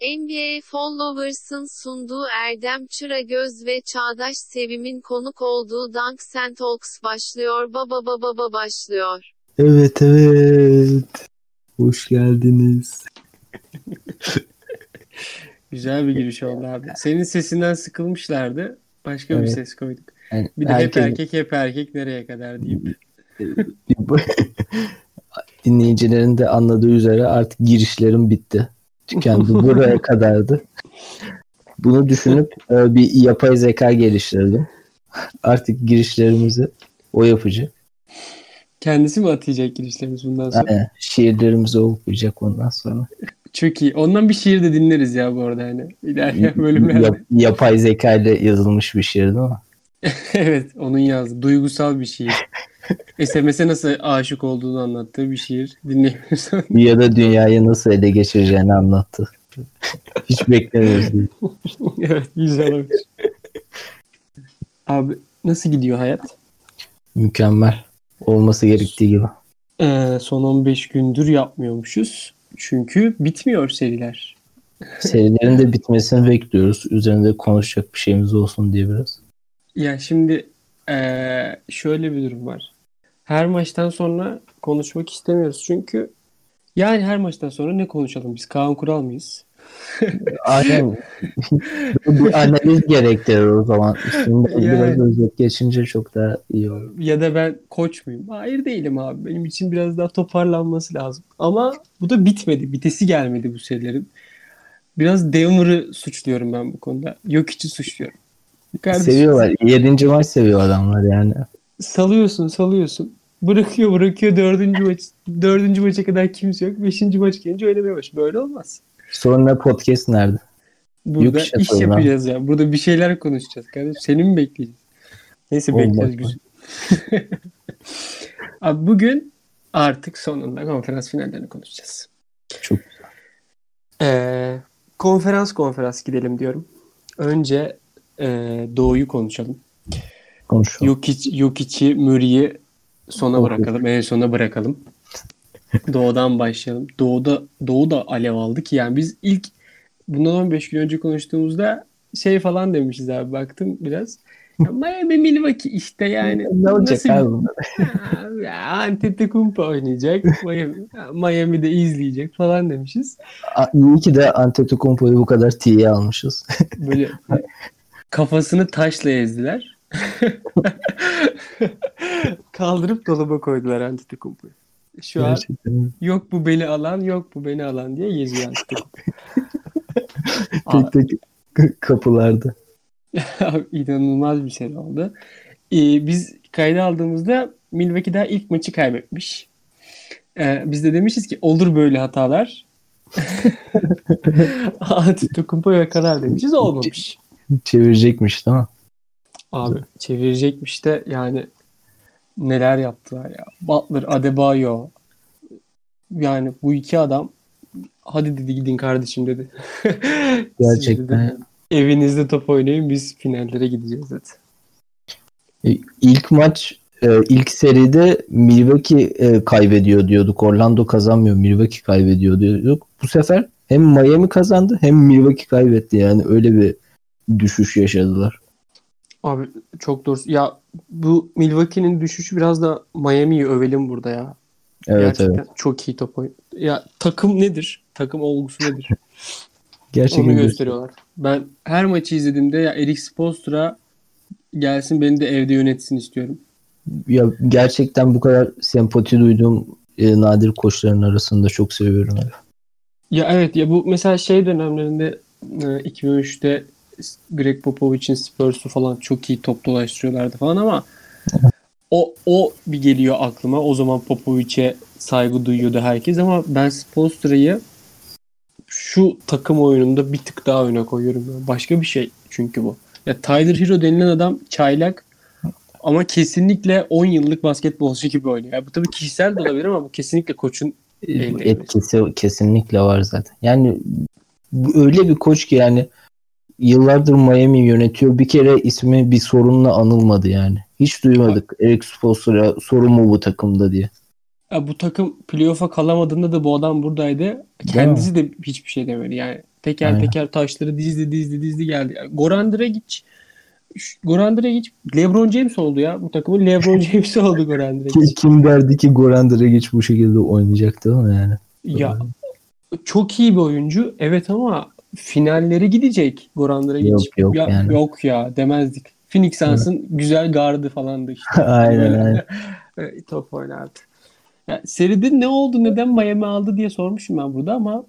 NBA Followers'ın sunduğu Erdem Çıragöz ve Çağdaş Sevim'in konuk olduğu Dunk Sen Talks başlıyor. Baba baba baba başlıyor. Evet evet. Hoş geldiniz. Güzel bir giriş oldu abi. Senin sesinden sıkılmışlardı. Başka bir Evet. ses koyduk. Yani Bir de hep herkes- erkek hep erkek nereye kadar deyip. dinleyicilerin de anladığı üzere artık girişlerim bitti. Tükendi. Buraya kadardı. Bunu düşünüp e, bir yapay zeka geliştirdim. Artık girişlerimizi o yapacak. Kendisi mi atayacak girişlerimiz bundan sonra? Aynen. Şiirlerimizi o okuyacak ondan sonra. Çok iyi. Ondan bir şiir de dinleriz ya bu arada hani. İlerleyen bölümlerde. Yap- yapay zeka ile yazılmış bir şiir değil mi? evet onun yazdığı duygusal bir şiir. SMS'e nasıl aşık olduğunu anlattığı bir şiir dinleyebilirsin. Ya da dünyayı nasıl ele geçireceğini anlattı. Hiç beklemiyoruz. evet güzel olmuş. Abi nasıl gidiyor hayat? Mükemmel. Olması gerektiği gibi. Ee, son 15 gündür yapmıyormuşuz. Çünkü bitmiyor seriler. Serilerin de bitmesini bekliyoruz. Üzerinde konuşacak bir şeyimiz olsun diye biraz. Ya şimdi ee, şöyle bir durum var. Her maçtan sonra konuşmak istemiyoruz çünkü yani her maçtan sonra ne konuşalım biz? Kaan Kural mıyız? Aynen. bir analiz gerektirir o zaman. Şimdi Yani. biraz özet geçince çok daha iyi olur. Ya da ben koç muyum? Hayır değilim abi. Benim için biraz daha toparlanması lazım. Ama bu da bitmedi. Bitesi gelmedi bu serilerin. Biraz Denver'ı suçluyorum ben bu konuda. Yok içi suçluyorum. Kardeşim, Seviyorlar. Yedinci maç seviyor adamlar yani. Salıyorsun salıyorsun. Bırakıyor bırakıyor dördüncü maç. Dördüncü maça kadar kimse yok. Beşinci maç gelince oynamaya başlıyor. Böyle olmaz. Sonra podcast nerede? Burada işte iş yapacağız ya. Burada bir şeyler konuşacağız kardeşim. Seni mi bekleyeceğiz? Neyse Olmaz bekleriz güzel. Abi bugün artık sonunda konferans finallerini konuşacağız. Çok Ee, konferans konferans gidelim diyorum. Önce e, Doğu'yu konuşalım. Konuşalım. Jokic, Jokic'i, Murray'i sona bırakalım. En sona bırakalım. Doğu'dan başlayalım. Doğu'da, Doğu da alev aldı ki yani biz ilk bundan 15 gün önce konuştuğumuzda şey falan demişiz abi baktım biraz. Miami Milwaukee işte yani. ne olacak nasıl abi Antetokounmpo oynayacak. Miami, Miami'de izleyecek falan demişiz. İyi ki de Antetokounmpo'yu bu kadar tiye almışız. Böyle kafasını taşla ezdiler. Kaldırıp dolaba koydular Antetokounmpo'yu. Şu an Gerçekten. yok bu beni alan, yok bu beni alan diye geziyor Antetokounmpo. Tek tek kapılarda. Abi, İnanılmaz bir şey oldu. Ee, biz kayda aldığımızda Milwaukee daha ilk maçı kaybetmiş. Ee, biz de demişiz ki olur böyle hatalar. Antetokounmpo yakalar demişiz. Olmamış. Çevirecekmiş değil mi? Abi çevirecekmiş de yani neler yaptılar ya. Butler, Adebayo yani bu iki adam hadi dedi gidin kardeşim dedi. Siz dedi, Gerçekten. evinizde top oynayın biz finallere gideceğiz dedi. E, İlk maç e, ilk seride Milwaukee e, kaybediyor diyorduk. Orlando kazanmıyor. Milwaukee kaybediyor diyorduk. Bu sefer hem Miami kazandı hem Milwaukee kaybetti. Yani öyle bir düşüş yaşadılar. Abi çok doğru. Ya bu Milwaukee'nin düşüşü biraz da Miami'yi övelim burada ya. Evet Gerçekten evet. çok iyi top oyun. Ya takım nedir? Takım olgusu nedir? Gerçekten Onu göster- gösteriyorlar. Ben her maçı izlediğimde ya Eric Spoelstra gelsin beni de evde yönetsin istiyorum. Ya gerçekten bu kadar sempati duyduğum e, nadir koçların arasında çok seviyorum. abi. Ya evet ya bu mesela şey dönemlerinde e, 2003'te Greg Popovich'in Spurs'u falan çok iyi top dolaştırıyorlardı falan ama o o bir geliyor aklıma. O zaman Popovich'e saygı duyuyordu herkes ama ben Spolstra'yı şu takım oyununda bir tık daha öne koyuyorum. Başka bir şey çünkü bu. Ya Tyler Hero denilen adam çaylak ama kesinlikle 10 yıllık basketbolcu gibi oynuyor. Ya bu tabii kişisel de olabilir ama bu kesinlikle koçun E, Etkisi kesinlikle var zaten. Yani öyle bir koç ki yani yıllardır Miami yönetiyor. Bir kere ismi bir sorunla anılmadı yani. Hiç duymadık Eric Spoelstra sorun mu bu takımda diye. Ya bu takım playoff'a kalamadığında da bu adam buradaydı. Kendisi de hiçbir şey demedi. Yani teker Aynen. teker taşları dizdi dizdi dizdi geldi. Yani Goran Dragic Goran Dragic LeBron James oldu ya. Bu takımın LeBron James oldu Goran Dragic. Ki- Kim derdi ki Goran Dragic bu şekilde oynayacaktı ama yani. Ya çok iyi bir oyuncu. Evet ama finalleri gidecek Goran Dragic. Yok, yok ya, yani. Yok ya demezdik. Phoenix Suns'ın güzel gardı falandı işte. aynen aynen. top oynardı. Ya, seride ne oldu neden Miami aldı diye sormuşum ben burada ama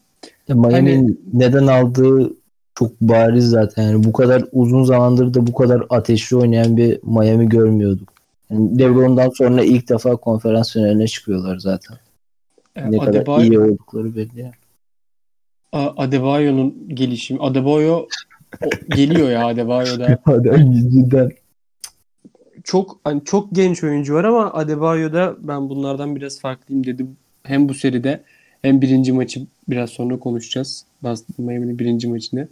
Ya Miami'nin Hani- neden aldığı çok bariz zaten. Yani bu kadar uzun zamandır da bu kadar ateşli oynayan bir Miami görmüyorduk. Yani LeBron'dan sonra ilk defa konferans finaline çıkıyorlar zaten. e, Ne kadar Adebayo- iyi oldukları belli. yani. Adebayo'nun gelişimi. Adebayo geliyor ya Adebayo'da. Cidden Çok hani çok genç oyuncu var ama Adebayo'da ben bunlardan biraz farklıyım dedim. Hem bu seride hem birinci maçı biraz sonra konuşacağız. Boston Miami'nin birinci maçını.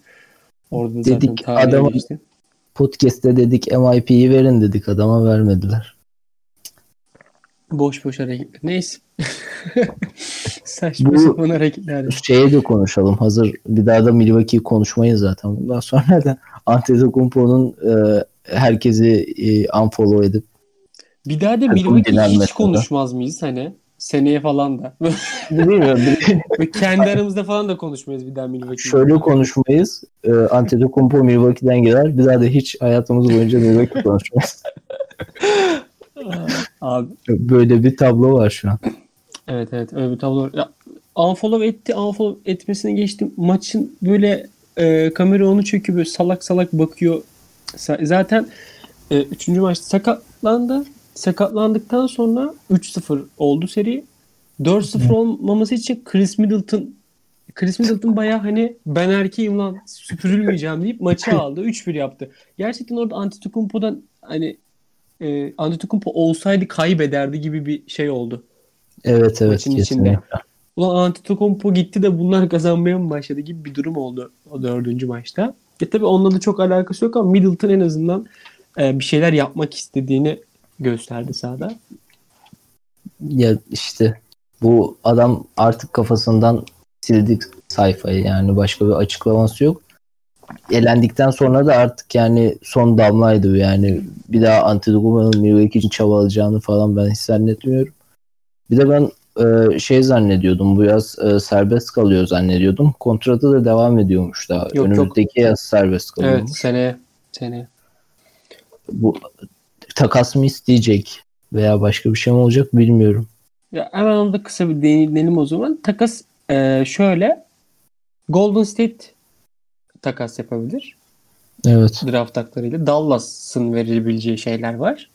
Orada da zaten Dedik, tarihe adama- geçti. podcast'te dedik MIP'yi verin dedik adama vermediler. Boş boş hareketler. Neyse. Saçma Bu- sapan hareketler. Şeye de konuşalım. Hazır bir daha da Milwaukee'yi konuşmayız zaten. Bundan sonra da Antetokounmpo'nun e, herkesi e, unfollow edip Bir daha da Takım Milwaukee genel hiç mesela. konuşmaz mıyız hani? Seneye falan da. bilmiyorum. Kendi aramızda falan da konuşmayız bir daha Milwaukee. Şöyle konuşmayız. E, Antetokounmpo Milwaukee'den gelir. Bir daha da hiç hayatımız boyunca Milwaukee konuşmayız. Abi Böyle bir tablo var şu an. Evet evet öyle bir tablo. Ya, unfollow etti unfollow etmesini geçtim. Maçın böyle e, kamera onu çekiyor böyle salak salak bakıyor. Zaten e, üçüncü maçta sakatlandı. Sakatlandıktan sonra 3-0 oldu seri. 4-0 olmaması için Chris Middleton Chris Middleton bayağı hani ben erkeğim lan süpürülmeyeceğim deyip maçı aldı. 3-1 yaptı. Gerçekten orada Antetokounmpo'dan hani e, Antetokounmpo olsaydı kaybederdi gibi bir şey oldu. Evet evet Maçın kesinlikle. içinde. Ulan Antetokounmpo gitti de bunlar kazanmaya mı başladı gibi bir durum oldu o dördüncü maçta. E tabi onunla da çok alakası yok ama Middleton en azından e, bir şeyler yapmak istediğini gösterdi sahada. Ya işte bu adam artık kafasından sildik sayfayı yani başka bir açıklaması yok. Elendikten sonra da artık yani son damlaydı bu yani bir daha Antetokounmpo'nun Milwaukee için çabalayacağını falan ben hiç zannetmiyorum. Bir de ben e, şey zannediyordum bu yaz e, serbest kalıyor zannediyordum. Kontratı da devam ediyormuş daha. yok. Önümüzdeki yaz serbest kalıyormuş. Evet seneye. Seneye. Bu takas mı isteyecek veya başka bir şey mi olacak bilmiyorum. Ya hemen onu da kısa bir değinelim o zaman. Takas e, şöyle Golden State takas yapabilir. Evet. draft haklarıyla Dallas'ın verebileceği şeyler var.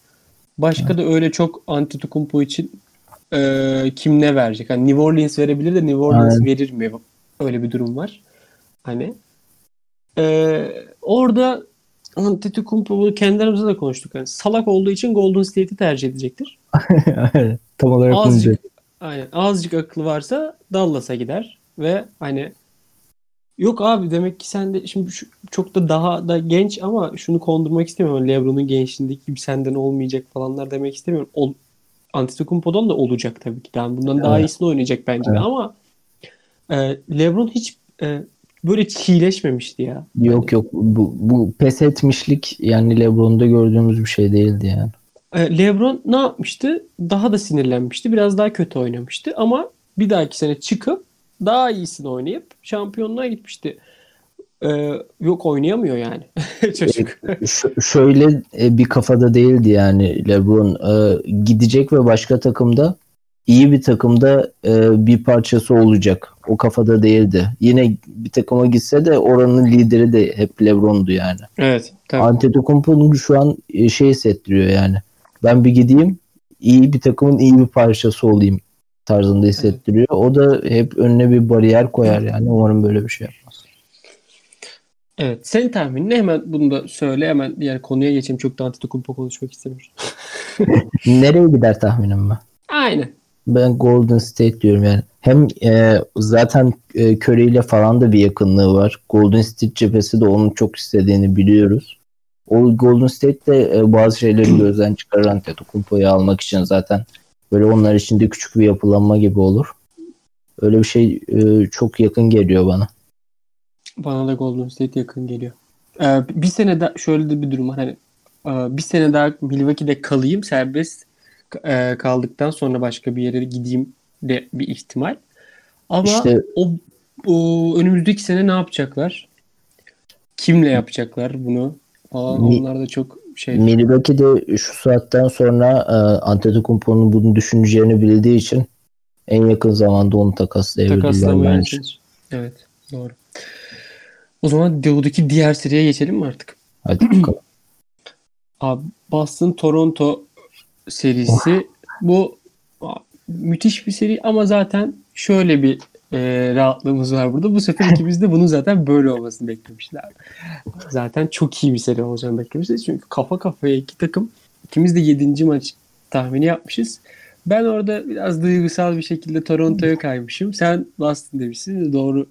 Başka da öyle çok Antetokounmpo için e, kim ne verecek? Hani New Orleans verebilir de New Orleans Aynen. verir mi? Öyle bir durum var. Hani e, orada Antetokounmpo kendi aramızda da konuştuk. Yani salak olduğu için Golden State'i tercih edecektir. Tam olarak Azıcık aynen, azıcık aklı varsa Dallas'a gider ve hani yok abi demek ki sen de şimdi şu, çok da daha da genç ama şunu kondurmak istemiyorum. LeBron'un gençliğindeki gibi senden olmayacak falanlar demek istemiyorum. Ol, Antetokounmpo'dan da olacak tabii ki. Yani bundan daha Evet. iyisini oynayacak bence de Evet. ama e, LeBron hiç e, böyle çiğleşmemişti ya. Yok yok bu, bu pes etmişlik yani LeBron'da gördüğümüz bir şey değildi yani. E, LeBron ne yapmıştı? Daha da sinirlenmişti. Biraz daha kötü oynamıştı ama bir dahaki sene çıkıp daha iyisini oynayıp şampiyonluğa gitmişti. E, yok oynayamıyor yani çocuk. Ş- şöyle e, bir kafada değildi yani LeBron E, gidecek ve başka takımda iyi bir takımda e, bir parçası olacak. O kafada değildi. Yine bir takıma gitse de oranın lideri de hep LeBron'du yani. evet. Tabii. Antetokounmpo'nun şu an e, şey hissettiriyor yani. Ben bir gideyim iyi bir takımın iyi bir parçası olayım tarzında hissettiriyor. O da hep önüne bir bariyer koyar yani. Umarım böyle bir şey yapmaz. Evet. Senin tahminin ne? Hemen bunu da söyle. Hemen diğer konuya geçeyim. Çok da Antetokounmpo konuşmak istemiyorum. Nereye gider tahminim ben? Aynen. Ben Golden State diyorum yani. Hem e, zaten e, Curry ile falan da bir yakınlığı var. Golden State cephesi de onun çok istediğini biliyoruz. O Golden State de e, bazı şeyleri gözden çıkaran Antetokounmpo'yu almak için zaten Böyle onlar için de küçük bir yapılanma gibi olur. Öyle bir şey e, çok yakın geliyor bana. Bana da Golden State yakın geliyor. Ee, bir sene daha şöyle de bir durum var. Hani e, bir sene daha Milwaukee'de kalayım serbest e, kaldıktan sonra başka bir yere gideyim de bir ihtimal. Ama İşte- o, o önümüzdeki sene ne yapacaklar? Kimle yapacaklar bunu? Falan Mi- onlar da çok şey. Milwaukee'de şu saatten sonra e, Antetokounmpo'nun bunu düşüneceğini bildiği için en yakın zamanda onu takaslayabilirler bence. Evet, doğru. O zaman Doğu'daki diğer seriye geçelim mi artık? Hadi bakalım. Abi Boston Toronto serisi bu a, müthiş bir seri ama zaten şöyle bir e, rahatlığımız var burada. Bu sefer ikimiz de bunun zaten böyle olmasını beklemişler. Zaten çok iyi bir seri olacağını beklemişiz. Çünkü kafa kafaya iki takım. İkimiz de 7. maç tahmini yapmışız. Ben orada biraz duygusal bir şekilde Toronto'ya kaymışım. Sen Boston demişsin. Doğru.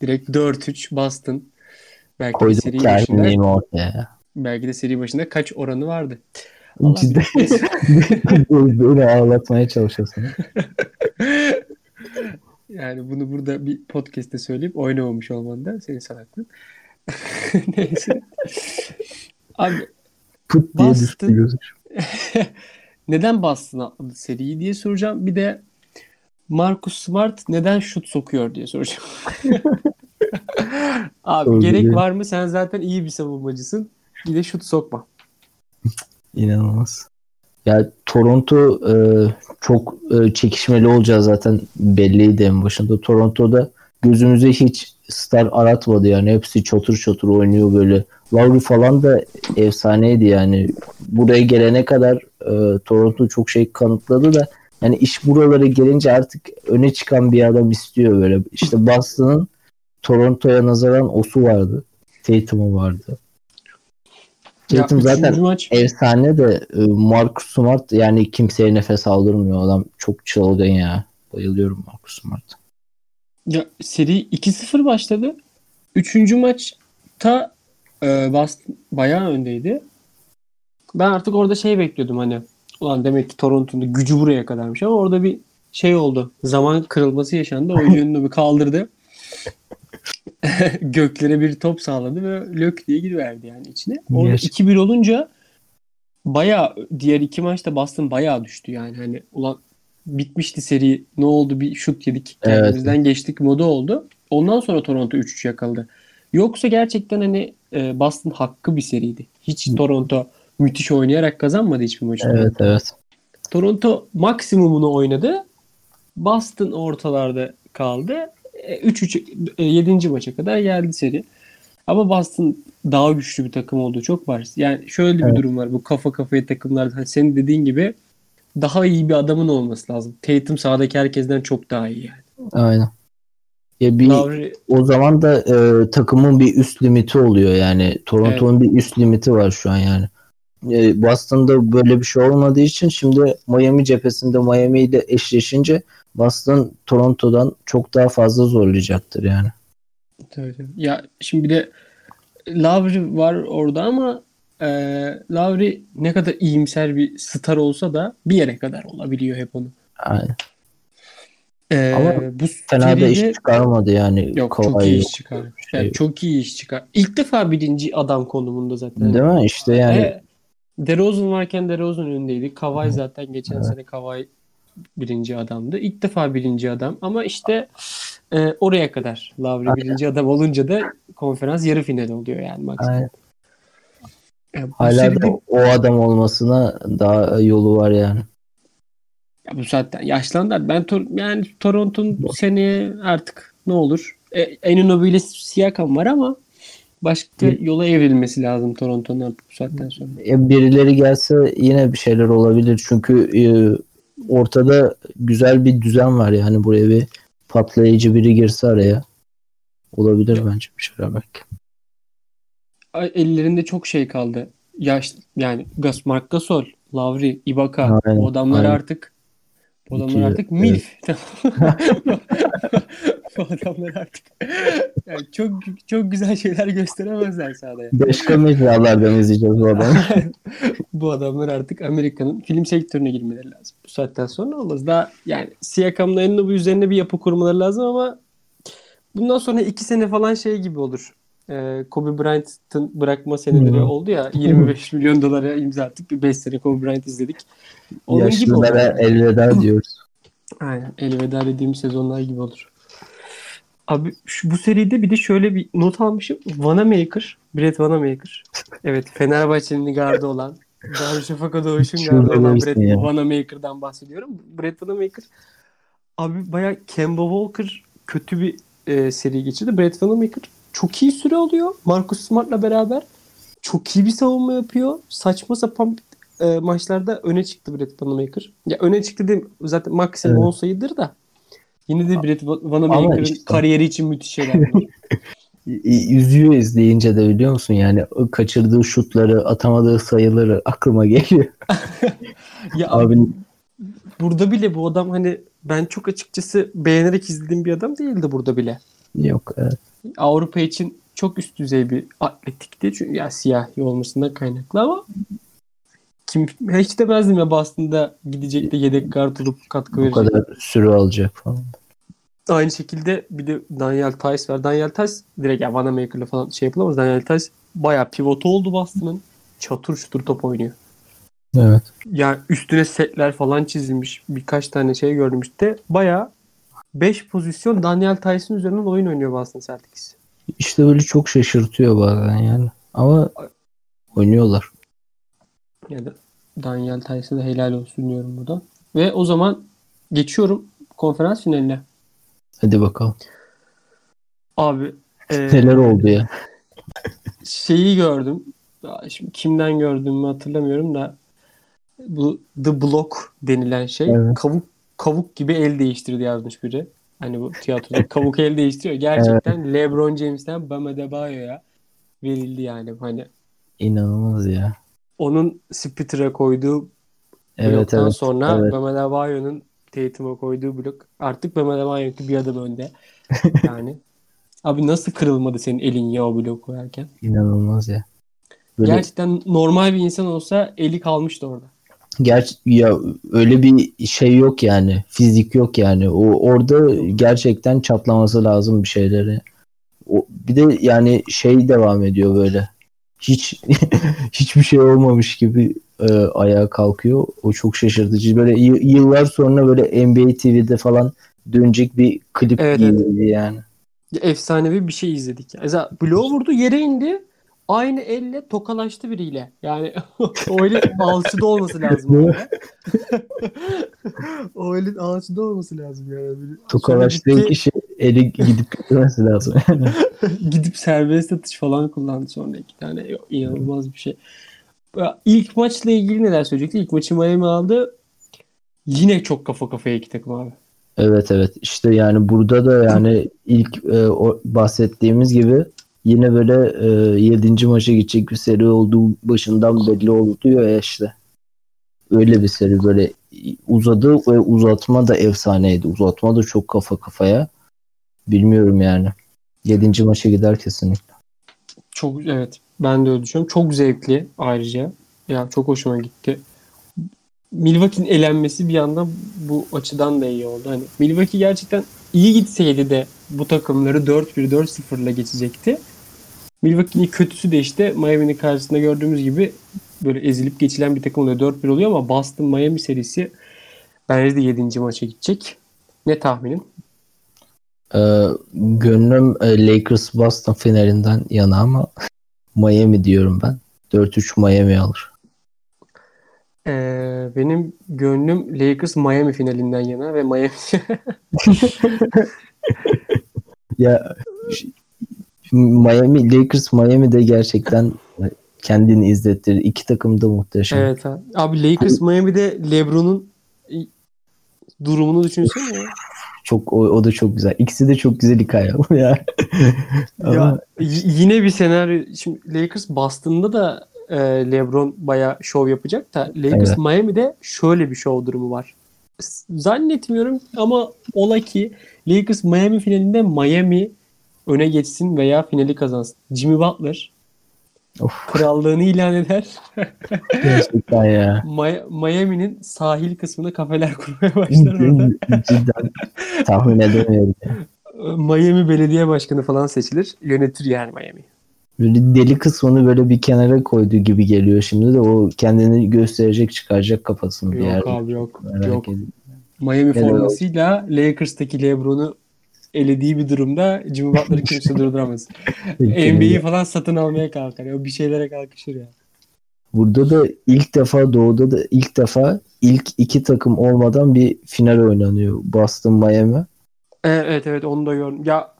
Direkt 4-3 Boston. Belki de Koydum seri başında ortaya. belki de seri başında kaç oranı vardı. Beni ağlatmaya çalışıyorsun. yani bunu burada bir podcast'te söyleyip oynamamış olman da senin salaklığın. Neyse. Abi Pıt diye gözüm. neden Boston atladı seriyi diye soracağım. Bir de Marcus Smart neden şut sokuyor diye soracağım. Abi Doğru gerek diyor. var mı? Sen zaten iyi bir savunmacısın. Bir de şut sokma. İnanılmaz. Ya Toronto e, çok e, çekişmeli olacağı zaten belliydi en başında. Toronto'da gözümüze hiç star aratmadı yani. Hepsi çatır çatır oynuyor böyle. Lowry falan da efsaneydi yani. Buraya gelene kadar e, Toronto çok şey kanıtladı da yani iş buralara gelince artık öne çıkan bir adam istiyor böyle. İşte Boston'ın Toronto'ya nazaran osu vardı. Tatum'u vardı. Ya, Tatum üçüncü zaten maç efsane de e, Marcus Smart yani kimseye nefes aldırmıyor. Adam çok çılgın ya. Bayılıyorum Marcus Smart'a. Ya seri 2-0 başladı. Üçüncü maçta e, Boston bayağı öndeydi. Ben artık orada şey bekliyordum hani. Ulan demek ki Toronto'nun gücü buraya kadarmış ama orada bir şey oldu. Zaman kırılması yaşandı. Oyuncu önünü bir kaldırdı. Göklere bir top sağladı ve lök diye gidiverdi yani içine. Orada Gerçekten. 2-1 olunca bayağı diğer iki maçta Boston bayağı düştü yani. Hani ulan bitmişti seri. Ne oldu bir şut yedik. Evet. Kendimizden geçtik modu oldu. Ondan sonra Toronto 3-3 yakaladı. Yoksa gerçekten hani e, Boston hakkı bir seriydi. Hiç Toronto müthiş oynayarak kazanmadı hiçbir maçı. Evet evet. Toronto maksimumunu oynadı. Boston ortalarda kaldı. E, 3-3 7. maça kadar geldi seri. Ama Boston daha güçlü bir takım olduğu çok var. Yani şöyle bir Evet. durum var. Bu kafa kafaya takımlarda hani senin dediğin gibi daha iyi bir adamın olması lazım. Tatum sahadaki herkesten çok daha iyi yani. Aynen. Ya bir Lowry o zaman da e, takımın bir üst limiti oluyor yani. Toronto'nun bir üst limiti var şu an yani. E, Boston'da böyle bir şey olmadığı için şimdi Miami cephesinde Miami ile eşleşince Boston Toronto'dan çok daha fazla zorlayacaktır yani. Tabii, tabii. Ya şimdi bir de Lowry var orada ama e, Lowry ne kadar iyimser bir star olsa da bir yere kadar olabiliyor hep onu. Aynen. E, Ama bu Fena da iş çıkarmadı yani. Yok çok Kawhi iyi yok. iş çıkar. Şey Yani yok. çok iyi iş çıkar. İlk defa birinci adam konumunda zaten. Değil mi? İşte yani E, DeRozan varken DeRozan önündeydi. Kawhi zaten geçen Evet. sene Kawhi birinci adamdı. İlk defa birinci adam ama işte e, oraya kadar Lowry birinci adam olunca da konferans yarı final oluyor yani maksimum. Aynen. Ya hala seride- da o adam olmasına daha yolu var yani. Ya bu saatten yaşlandılar. Ben Tor- yani Toronto'nun seneye artık ne olur? E, Enunobi ile Siakam var ama başka Bir- yola evrilmesi lazım Toronto'nun artık bu saatten sonra. E, birileri gelse yine bir şeyler olabilir. Çünkü e, ortada güzel bir düzen var yani buraya bir patlayıcı biri girse araya olabilir bence bir şeyler belki. Ay, Ellerinde çok şey kaldı. Yaş yani Gas Mark Gasol, Lavri, Ibaka Aynen, o adamlar aynen. artık o adamlar İki- artık milf. bu adamlar artık yani çok çok güzel şeyler gösteremezler sahada. Başka mecralardan izleyeceğiz bu adamı. bu adamlar artık Amerika'nın film sektörüne girmeleri lazım. Bu saatten sonra olmaz. Daha yani Siakam'la bu üzerine bir yapı kurmaları lazım ama bundan sonra iki sene falan şey gibi olur. Ee, Kobe Bryant'ın bırakma seneleri Hı. oldu ya 25 milyon dolara imza attık. Bir 5 sene Kobe Bryant izledik. Onun gibi. Yaşlılara elveda diyoruz. Aynen. Elveda dediğim sezonlar gibi olur. Abi şu, bu seride bir de şöyle bir not almışım. Vanamaker. Brett Vanamaker. Evet Fenerbahçe'nin gardı olan Darüşşafaka Doğuş'un gardı olan Brett ya. Vanamaker'dan bahsediyorum. Brett Vanamaker abi bayağı Kemba Walker kötü bir e, seri geçirdi. Brett Vanamaker çok iyi süre alıyor. Marcus Smart'la beraber çok iyi bir savunma yapıyor. Saçma sapan e, maçlarda öne çıktı Brett Vanamaker. Ya öne çıktı dedim zaten maksimum Evet. 10 sayıdır da. Yine de Brett Vanamaker'ın işte- kariyeri için müthiş şeyler Üzüyor izleyince de biliyor musun? Yani kaçırdığı şutları, atamadığı sayıları aklıma geliyor. ya Abi burada bile bu adam hani ben çok açıkçası beğenerek izlediğim bir adam değildi burada bile. yok. evet. Avrupa için çok üst düzey bir atletikti. Çünkü ya siyahi olmasından kaynaklı ama kim hiç demezdim ya Boston'da gidecek de yedek kart olup katkı Bu verecek. kadar süre alacak falan. Aynı şekilde bir de Daniel Tice var. Daniel Tice direkt ya Vanamaker'la falan şey yapılamaz. Daniel Tice bayağı pivot oldu Boston'ın. Çatır çutur top oynuyor. Evet. Ya üstüne setler falan çizilmiş. Birkaç tane şey gördüm işte. Bayağı 5 pozisyon Daniel Tice'ın üzerinden oyun oynuyor Boston Celtics. İşte böyle çok şaşırtıyor bazen yani. Ama oynuyorlar. Ya da Daniel Tice'e de helal olsun diyorum burada. Ve o zaman geçiyorum konferans finaline. Hadi bakalım. Abi e, Neler oldu ya? şeyi gördüm. Şimdi kimden gördüğümü hatırlamıyorum da bu The Block denilen şey Evet. kavuk kavuk gibi el değiştirdi yazmış biri. Hani bu tiyatroda kavuk el değiştiriyor. Gerçekten LeBron James'ten Bam Adebayo'ya verildi yani. Hani İnanılmaz ya. Onun Spitter'a koyduğu Evet bloktan evet. sonra evet. Bam Adebayo'nun Tatum'a koyduğu blok artık Bam Adebayo'nunki bir adım önde. Yani abi nasıl kırılmadı senin elin ya o blok koyarken? İnanılmaz ya. Böyle Gerçekten normal bir insan olsa eli kalmıştı orada. Ger ya öyle bir şey yok yani. Fizik yok yani. O orada gerçekten çatlaması lazım bir şeyleri. O, bir de yani şey devam ediyor böyle. Hiç hiçbir şey olmamış gibi e, ayağa kalkıyor. O çok şaşırtıcı. Böyle y- yıllar sonra böyle NBA TV'de falan dönecek bir klip Evet, gibiydi yani. Efsanevi bir şey izledik. Mesela bloğu vurdu yere indi. Aynı elle tokalaştı biriyle. Yani öyle alçıda olması lazım. o elin alçıda olması lazım yani. Tokalaştığı gitti, kişi eli gidip gitmesi lazım. gidip serbest atış falan kullandı sonra iki tane. İnanılmaz bir şey. İlk maçla ilgili neler söyleyecekti? İlk maçı Miami aldı. Yine çok kafa kafaya iki takım abi. Evet evet işte yani burada da yani ilk e, o bahsettiğimiz gibi yine böyle e, 7. maça gidecek bir seri olduğu başından belli oluyor ya işte. Öyle bir seri böyle uzadı ve uzatma da efsaneydi. Uzatma da çok kafa kafaya. Bilmiyorum yani. 7. maça gider kesinlikle. Çok evet. Ben de öyle düşünüyorum. Çok zevkli ayrıca. Ya çok hoşuma gitti. Milwaukee'nin elenmesi bir yandan bu açıdan da iyi oldu. Hani Milwaukee gerçekten iyi gitseydi de bu takımları 4-1 4-0 ile geçecekti. Milwaukee'nin kötüsü de işte Miami'nin karşısında gördüğümüz gibi böyle ezilip geçilen bir takım oluyor. 4-1 oluyor ama Boston Miami serisi bence de 7. maça gidecek. Ne tahminin? Ee, gönlüm e, Lakers Boston finalinden yana ama Miami diyorum ben. 4-3 Miami alır. Ee, benim gönlüm Lakers Miami finalinden yana ve Miami Ya Miami Lakers Miami'de gerçekten kendini izlettirir. İki takım da muhteşem. Evet abi. Abi Lakers Miami'de LeBron'un durumunu düşünsene ya. Çok o, o da çok güzel. İkisi de çok güzel hikaye ya. Ya yine bir senaryo. Şimdi Lakers Boston'da da e, LeBron bayağı şov yapacak da Lakers Evet. Miami'de şöyle bir şov durumu var. zannetmiyorum ama ola ki Lakers Miami finalinde Miami öne geçsin veya finali kazansın. Jimmy Butler Of. krallığını ilan eder. Gerçekten ya. Mi- Miami'nin sahil kısmına kafeler kurmaya başlar orada. Cidden tahmin edemiyorum. Miami belediye başkanı falan seçilir. Yönetir yani Miami. Böyle deli kısmını böyle bir kenara koyduğu gibi geliyor şimdi de o kendini gösterecek çıkaracak kafasını bir Yok abi yok. Merak yok. ediyorum. Miami Helal formasıyla Lakers'taki LeBron'u elediği bir durumda Jimmy Butler'ı kimse durduramaz. NBA'yi falan satın almaya kalkar. O bir şeylere kalkışır ya. Burada da ilk defa doğuda da ilk defa ilk iki takım olmadan bir final oynanıyor. Boston Miami. Evet evet onu da gördüm. Ya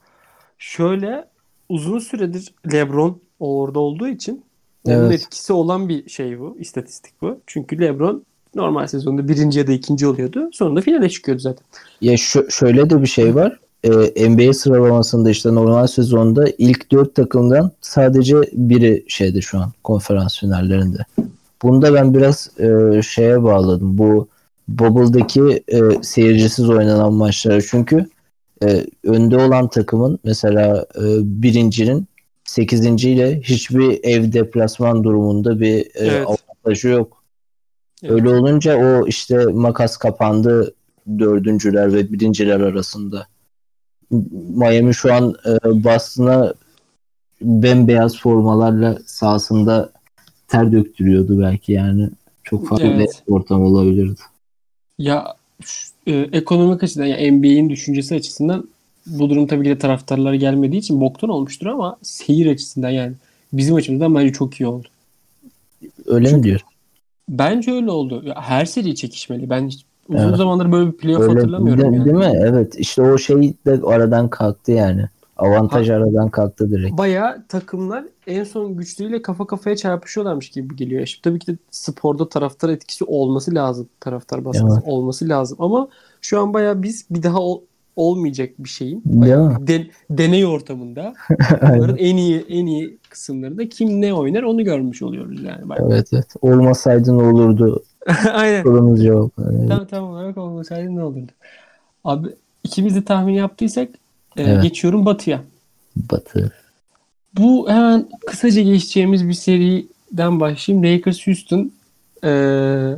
şöyle uzun süredir LeBron orada olduğu için onun Evet. etkisi olan bir şey bu. istatistik bu. Çünkü LeBron normal sezonda birinci ya da ikinci oluyordu. Sonunda finale çıkıyordu zaten. Ya şu, şöyle de bir şey var. Ee, NBA sıralamasında işte normal sezonda ilk dört takımdan sadece biri şeyde şu an konferans finallerinde. Bunda ben biraz e, şeye bağladım. Bu Bubble'daki e, seyircisiz oynanan maçlara. Çünkü e, önde olan takımın mesela e, birincinin 8. ile hiçbir ev deplasman durumunda bir e, Evet. avantajı yok. Evet. Öyle olunca o işte makas kapandı dördüncüler ve birinciler arasında. Miami şu an e, Boston'a bembeyaz formalarla sahasında ter döktürüyordu belki yani. Çok farklı Evet. bir ortam olabilirdi. Ya e, ekonomik açıdan ya NBA'in düşüncesi açısından bu durum tabii ki de taraftarlara gelmediği için boktan olmuştur ama seyir açısından yani bizim açımızdan bence çok iyi oldu. Öyle mi diyor? Bence öyle oldu. Ya her seri çekişmeli. Ben hiç uzun Evet. zamandır böyle bir playoff Öyle hatırlamıyorum de- yani. değil mi? Evet. İşte o şey de aradan kalktı yani. Avantaj aradan kalktı direkt. Bayağı takımlar en son güçleriyle kafa kafaya çarpışıyorlarmış gibi geliyor. Şimdi tabii ki de sporda taraftar etkisi olması lazım. Taraftar baskısı Evet. olması lazım. Ama şu an bayağı biz bir daha ol- olmayacak bir şeyin den- deney ortamında bunların en iyi en iyi kısımlarında kim ne oynar onu görmüş oluyoruz yani. Bayağı. Evet evet. Olmasaydı ne olurdu? Aynen. Sorunuz yok. Yani Tam tam olarak olmasaydı ne olurdu? Abi ikimiz de tahmin yaptıysak e, Evet. geçiyorum Batı'ya. Batı. Bu hemen kısaca geçeceğimiz bir seriden başlayayım. Lakers Houston. Ee,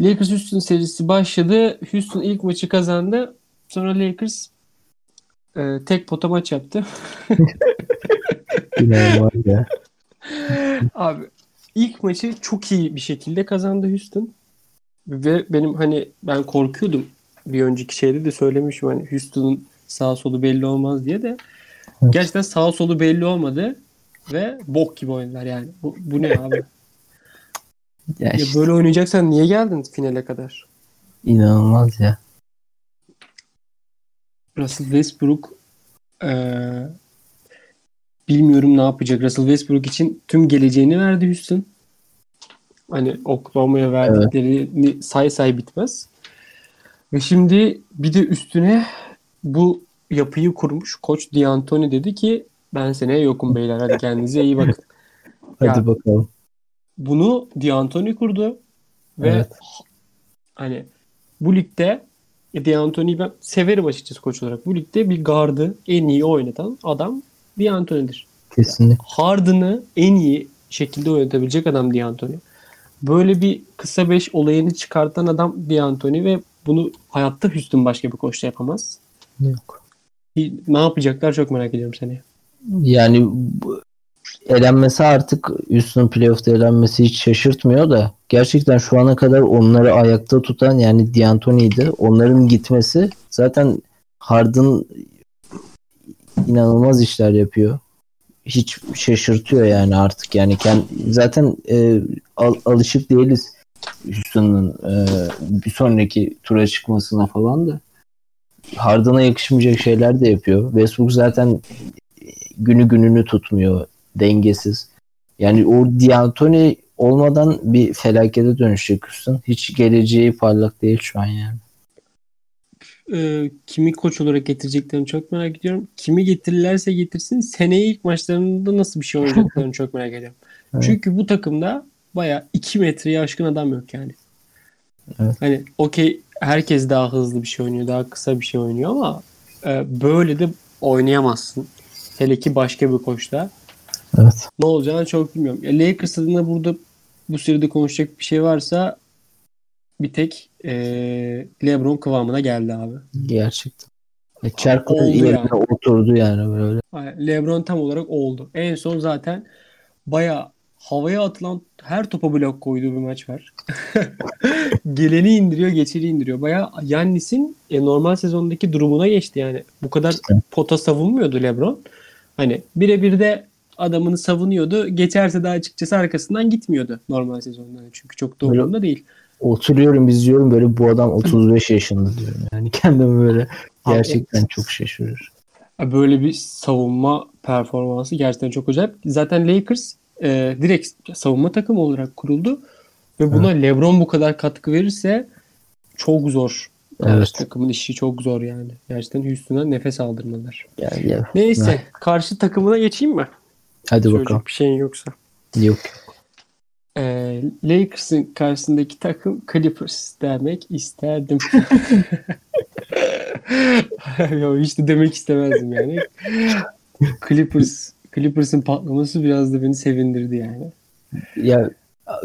Lakers Houston serisi başladı. Houston ilk maçı kazandı. Sonra Lakers e, tek pota maç yaptı. İnanılmaz ya. Abi ilk maçı çok iyi bir şekilde kazandı Houston. Ve benim hani ben korkuyordum. Bir önceki şeyde de söylemişim hani Houston'un sağ solu belli olmaz diye de. Evet. Gerçekten sağ solu belli olmadı. Ve bok gibi oynadılar yani. Bu, bu ne abi? Ya Ya işte, böyle oynayacaksan niye geldin finale kadar? inanılmaz ya. Russell Westbrook eee, bilmiyorum ne yapacak. Russell Westbrook için tüm geleceğini verdi Houston. Hani Oklahoma'ya verdiklerini say say bitmez. Ve şimdi bir de üstüne bu yapıyı kurmuş koç D'Antoni dedi ki ben seneye yokum beyler hadi kendinize iyi bakın. Hadi Ya- bakalım. Bunu D'Antoni kurdu ve Evet. hani bu ligde D'Antoni'yi ben severim açıkçası koç olarak. Bu ligde bir gardı en iyi oynatan adam D'Antoni'dir. Kesinlikle. Harden'ı en iyi şekilde oynatabilecek adam D'Antoni. Böyle bir kısa beş olayını çıkartan adam D'Antoni ve bunu hayatta Houston başka bir koçta yapamaz. Yok. Ne yapacaklar çok merak ediyorum seni. Yani elenmesi artık Houston playoff'ta elenmesi hiç şaşırtmıyor da gerçekten şu ana kadar onları ayakta tutan yani D'Antoni'ydi. Onların gitmesi zaten Harden inanılmaz işler yapıyor. Hiç şaşırtıyor yani artık yani kend, zaten e, al- alışık değiliz Houston'ın e, bir sonraki tura çıkmasına falan da Harden'a yakışmayacak şeyler de yapıyor. Westbrook zaten günü gününü tutmuyor. Dengesiz. Yani o D'Antoni olmadan bir felakete dönüşecek Houston. Hiç geleceği parlak değil şu an yani. Ee, kimi koç olarak getireceklerini çok merak ediyorum. Kimi getirirlerse getirsin seneye ilk maçlarında nasıl bir şey oynayacaklarını çok merak ediyorum. Evet. Çünkü bu takımda baya 2 metreye aşkın adam yok yani. Evet. Hani okey herkes daha hızlı bir şey oynuyor, daha kısa bir şey oynuyor ama e, böyle de oynayamazsın. Hele ki başka bir koçta. Evet. Ne olacağını çok bilmiyorum. Ya Lakers adına burada bu seride konuşacak bir şey varsa bir tek e, LeBron kıvamına geldi abi. Gerçekten. E, Çerko Oldu yerine yani. oturdu yani böyle. LeBron tam olarak oldu. En son zaten baya havaya atılan her topa blok koyduğu bir maç var. Geleni indiriyor, geçeni indiriyor. Baya Yannis'in e, normal sezondaki durumuna geçti yani. Bu kadar pota savunmuyordu LeBron. Hani birebir de adamını savunuyordu. Geçerse de açıkçası arkasından gitmiyordu normal sezonda. Çünkü çok umurunda değil. Oturuyorum izliyorum böyle bu adam 35 yaşında diyorum. Yani kendimi böyle gerçekten çok şaşırıyorum. Böyle bir savunma performansı gerçekten çok acayip. Zaten Lakers e, direkt savunma takımı olarak kuruldu. Ve buna LeBron bu kadar katkı verirse çok zor. Evet. Takımın işi çok zor yani. Gerçekten Houston'a nefes aldırmalar. Yani, ya. Neyse. Karşı takımına geçeyim mi? Hadi Söyleyecek bakalım. bir şeyin yoksa. Yok. Ee, Lakers'ın karşısındaki takım Clippers demek isterdim. Yo, hiç de demek istemezdim yani. Clippers Clippers'ın patlaması biraz da beni sevindirdi yani. Ya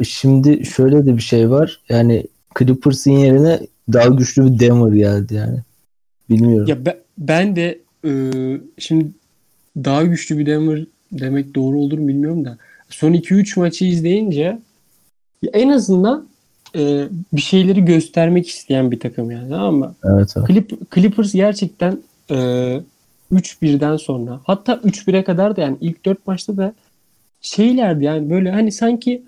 şimdi şöyle de bir şey var. Yani Clippers'ın yerine daha güçlü bir Denver geldi yani. Bilmiyorum. Ya ben, ben de e, şimdi daha güçlü bir Denver demek doğru olur mu bilmiyorum da son 2-3 maçı izleyince en azından e, bir şeyleri göstermek isteyen bir takım yani tamam mı? Evet, evet. Clip, Clippers gerçekten e, 3-1'den sonra hatta 3-1'e kadar da yani ilk 4 maçta da şeylerdi yani böyle hani sanki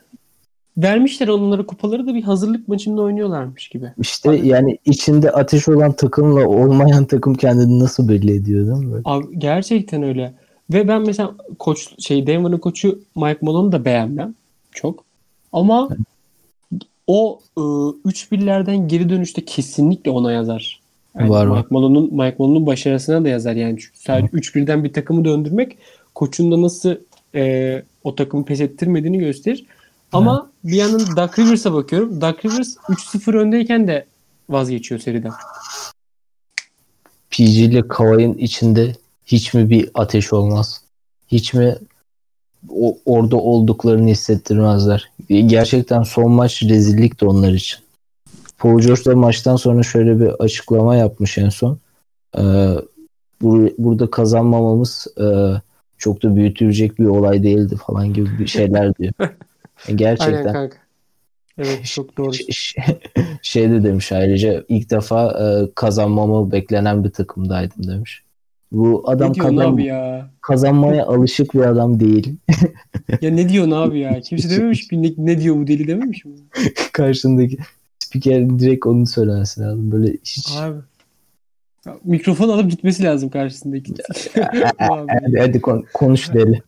vermişler onlara kupaları da bir hazırlık maçında oynuyorlarmış gibi. İşte Abi- yani içinde ateş olan takımla olmayan takım kendini nasıl belli ediyor değil mi? Böyle? Abi, gerçekten öyle. Ve ben mesela koç şey Denver'ın koçu Mike Malone'u da beğenmem çok. Ama o e, 3-1'lerden geri dönüşte kesinlikle ona yazar. Yani Var. Mike Malone'un Mike Malone'un başarısına da yazar yani. Çünkü sadece 3-1'den bir takımı döndürmek koçun da nasıl e, o takımı pes ettirmediğini gösterir. Ama bir yandan Doug Rivers'a bakıyorum. Doug Rivers 3-0 öndeyken de vazgeçiyor seriden. PG ile Kawhi'nin içinde hiç mi bir ateş olmaz? Hiç mi o, orada olduklarını hissettirmezler? Gerçekten son maç rezillikti onlar için. Paul George da maçtan sonra şöyle bir açıklama yapmış en son. Ee, bur- burada kazanmamamız e, çok da büyütülecek bir olay değildi falan gibi bir şeyler diyor. Aynen Gerçekten kanka. Evet çok doğru. Şey de demiş ayrıca ilk defa e, kazanmamı beklenen bir takımdaydım demiş. Bu adam Ne kazan- abi ya? kazanmaya alışık bir adam değil. Ya ne diyorsun abi ya? Kimse dememiş mi? Ne, ne diyor bu deli dememiş mi? Karşındaki spikerin direkt onu söylemesi lazım. Böyle hiç Abi. Ya, Mikrofon alıp gitmesi lazım karşısındaki. Hadi, hadi kon- konuş deli.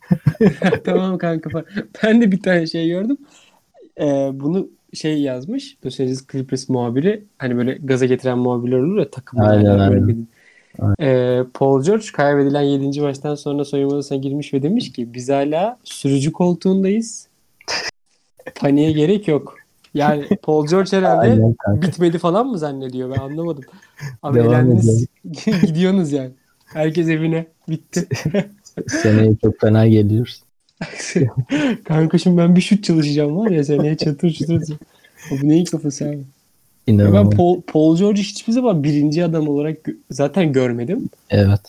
tamam kanka. Ben de bir tane şey gördüm. Ee, bunu şey yazmış. Angeles Clippers muhabiri. Hani böyle gaza getiren muhabirler olur ya takımın. Aynen, hala aynen. ölmedi. Ee, Paul George kaybedilen 7. maçtan sonra soyunma odasına girmiş ve demiş ki biz hala sürücü koltuğundayız. Paniğe gerek yok. Yani Paul George herhalde Aynen kanka. bitmedi falan mı zannediyor ben anlamadım. Abi elendiniz gidiyorsunuz yani. Herkes evine bitti. Seneye çok fena geliyoruz. Kanka şimdi ben bir şut çalışacağım var ya seneye çatır çatır. Bu neyin kafası abi? Ya ben İnanılmaz. Paul, Paul George'u hiçbir zaman birinci adam olarak gö- zaten görmedim. Evet.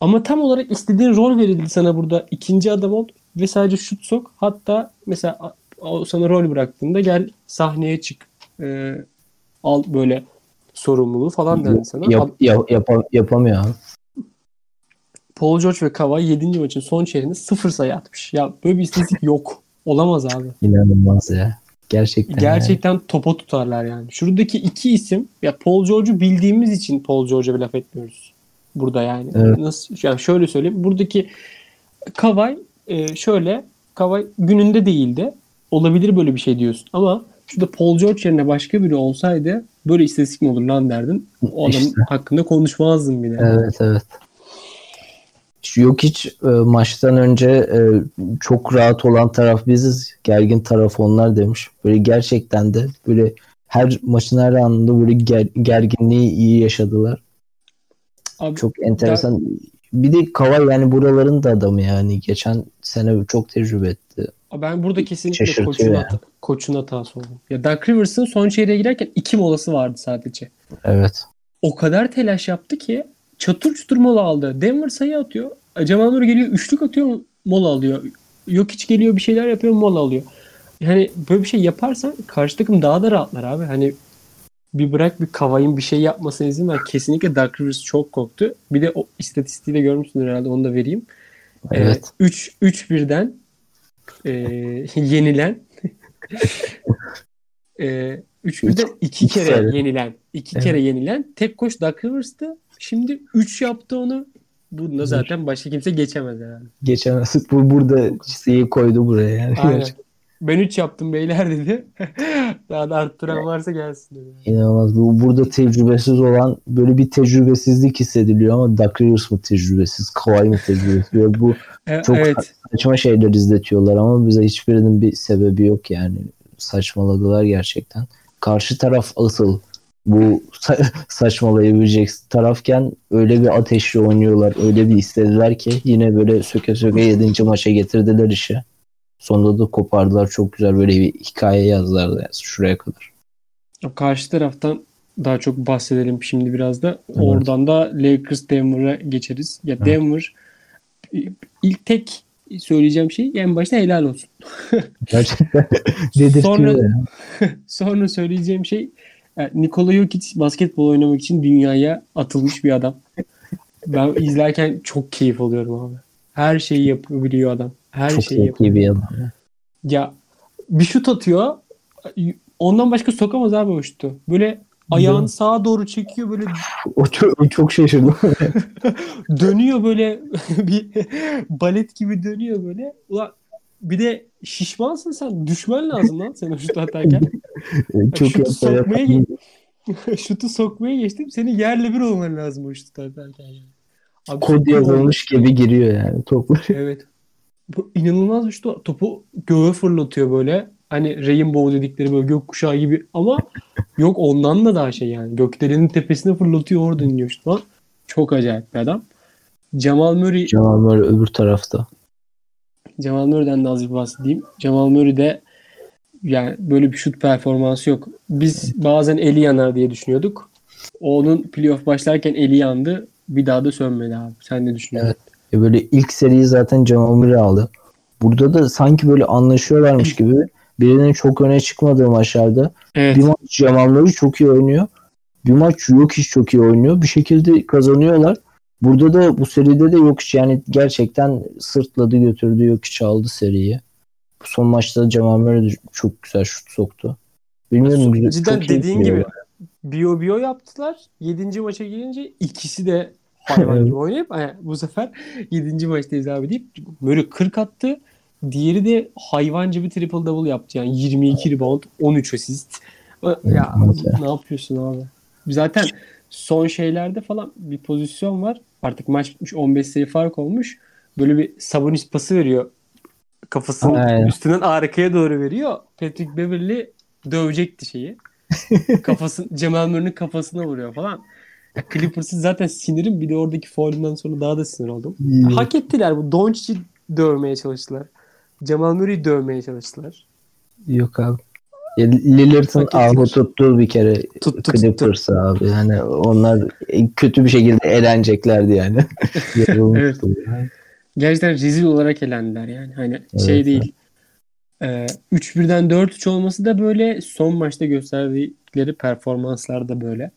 Ama tam olarak istediğin rol verildi sana burada. ikinci adam ol ve sadece şut sok. Hatta mesela sana rol bıraktığında gel sahneye çık. Ee, al böyle sorumluluğu falan dendi sana. Yap, yap, yapa- yapamıyor abi. Paul George ve Kawhi 7. maçın son çeyreğinde sıfır sayı atmış. Ya böyle bir istatistik yok. Olamaz abi. İnanılmaz ya. Gerçekten. Gerçekten topa tutarlar yani. Şuradaki iki isim ya Paul George'u bildiğimiz için Paul George'a bir laf etmiyoruz. Burada yani. Evet. Nasıl yani şöyle söyleyeyim. Buradaki Kawhi e, şöyle Kawhi gününde değildi. Olabilir böyle bir şey diyorsun ama şurada Paul George yerine başka biri olsaydı böyle istatistik mi olur lan derdin. O adam İşte. hakkında konuşmazdın bile. Evet evet. Yok hiç e, maçtan önce e, çok rahat olan taraf biziz. Gergin taraf onlar demiş. Böyle gerçekten de böyle her maçın her anında böyle ger- gerginliği iyi yaşadılar. Abi, Çok enteresan. Bir de Kawhi yani buraların da adamı yani. Geçen sene çok tecrübe etti. ben burada kesinlikle Şaşırtıyor koçun, yani. hata- koçun hatası oldum. Ya Dark Rivers'ın son çeyreğe girerken iki molası vardı sadece. Evet. O kadar telaş yaptı ki çatır çutur mola aldı. Denver sayı atıyor. Jamal Murray geliyor üçlük atıyor mola alıyor. Yok hiç geliyor bir şeyler yapıyor mola alıyor. Yani böyle bir şey yaparsan karşı takım daha da rahatlar abi. Hani bir bırak bir Kavay'ın bir şey yapmasına izin ver. Kesinlikle Dark Rivers çok korktu. Bir de o istatistiği de görmüşsün herhalde onu da vereyim. Evet. 3 3 birden e, yenilen e, 3 birden 2 iki kere yenilen 2 Evet. kere yenilen tek koç Dark Rivers'tı. Şimdi 3 yaptı onu. Bunda zaten başka kimse geçemez herhalde. Geçen bu burada şeyi koydu buraya yani. Aynen. Ben 3 yaptım beyler dedi. Daha da arttıran varsa gelsin dedi. İnanılmaz. Bu burada tecrübesiz olan böyle bir tecrübesizlik hissediliyor ama Duck Rivers mı tecrübesiz? Kawhi mı tecrübesiz? Böyle bu E, Çok evet. saçma şeyler izletiyorlar ama bize hiçbirinin bir sebebi yok yani. Saçmaladılar gerçekten. Karşı taraf asıl bu sa- saçmalayabilecek tarafken öyle bir ateşli oynuyorlar. Öyle bir istediler ki yine böyle söke söke 7. maça getirdiler işi. Sonunda da kopardılar. Çok güzel böyle bir hikaye yazdılar yani şuraya kadar. Karşı taraftan daha çok bahsedelim şimdi biraz da. Oradan da Lakers Denver'a geçeriz. Ya Evet. Denver ilk tek söyleyeceğim şey en başta helal olsun. Gerçekten Sonra-. Sonra söyleyeceğim şey e, Nikola Jokic basketbol oynamak için dünyaya atılmış bir adam. Ben izlerken çok keyif alıyorum abi. Her şeyi yapabiliyor adam. Her Çok şeyi yapıyor. bir adam. Ya bir şut atıyor. Ondan başka sokamaz abi o şutu. Böyle ayağını sağa doğru çekiyor böyle O çok, o çok şaşırdım. dönüyor böyle bir balet gibi dönüyor böyle. Ulan bir de şişmansın sen. Düşmen lazım lan sen o şutu atarken. Çok şutu sokmaya şutu sokmaya geçtim. Senin yerle bir olman lazım o şutu atarken yani. Abi Kod yazılmış gibi giriyor yani topları. Evet. Bu inanılmaz bir şut. Topu göğe fırlatıyor böyle. Hani Rainbow dedikleri böyle gökkuşağı gibi ama yok ondan da daha şey yani. Gökdelenin tepesine fırlatıyor orada iniyor şut falan. Çok acayip bir adam. Jamal Murray Cemal Murray öbür tarafta. Jamal Murray'den de azıcık bahsedeyim. Jamal Murray'de yani böyle bir şut performansı yok. Biz bazen eli yanar diye düşünüyorduk. Onun playoff başlarken eli yandı. Bir daha da sönmedi abi. Sen ne düşünüyorsun? E böyle ilk seriyi zaten Cemal Murray aldı. Burada da sanki böyle anlaşıyorlarmış gibi birinin çok öne çıkmadığı maçlarda Evet. bir maç Cemal Murray çok iyi oynuyor. Bir maç yok hiç çok iyi oynuyor. Bir şekilde kazanıyorlar. Burada da bu seride de yok yani gerçekten sırtladı götürdü yok hiç aldı seriyi. Son maçta Cemal Murray çok güzel şut soktu. Bilmiyorum güzel. Cidden çok dediğin gibi biyo biyo yaptılar. 7. maça girince ikisi de hayvan gibi oynayıp yani bu sefer 7. maçtayız abi deyip böyle 40 attı. Diğeri de hayvanca bir triple double yaptı. Yani 22 rebound, 13 asist. Ya ne yapıyorsun abi? Zaten son şeylerde falan bir pozisyon var. Artık maç bitmiş 15 sayı fark olmuş. Böyle bir Sabonis pası veriyor. Kafasının Aynen. üstünden arkaya doğru veriyor. Patrick Beverly dövecekti şeyi. Kafasın Cemal Murray'nin kafasına vuruyor falan. Clippers'ın zaten sinirim bir de oradaki faulünden sonra daha da sinir oldum. Hak ettiler bu. Doncic'i dövmeye çalıştılar. Cemal Murray'i dövmeye çalıştılar. Yok abi. Lillard'ın ettiler. tuttuğu bir kere Tuttu tuttu. Clippers abi. Yani onlar kötü bir şekilde eğleneceklerdi yani. Yorulmuştu yani. Gerçekten rezil olarak elendiler yani. Hani şey Evet, değil. Ee, 3-1'den 4-3 olması da böyle son maçta gösterdikleri performanslar da böyle.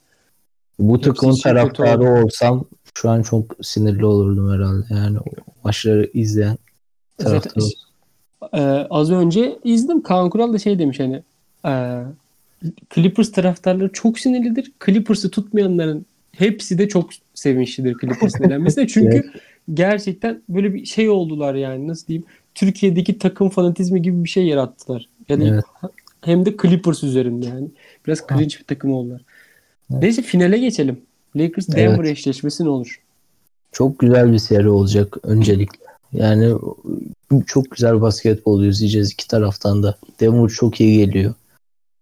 Bu takımın kötü taraftarı olsam şu an çok sinirli olurdum herhalde. Yani maçları izleyen Zaten taraftar olsam. Ee, az önce izledim. Kaan Kural da şey demiş hani e, Clippers taraftarları çok sinirlidir. Clippers'ı tutmayanların hepsi de çok sevinçlidir Clippers'ın elenmesine. Çünkü gerçekten böyle bir şey oldular yani nasıl diyeyim Türkiye'deki takım fanatizmi gibi bir şey yarattılar. Yani Evet. hem de Clippers üzerinde yani. Biraz cringe bir takım oldular. Evet. Neyse finale geçelim. Lakers Denver Evet. eşleşmesi ne olur? Çok güzel bir seri olacak öncelikle. Yani çok güzel basketbol izleyeceğiz iki taraftan da. Denver çok iyi geliyor.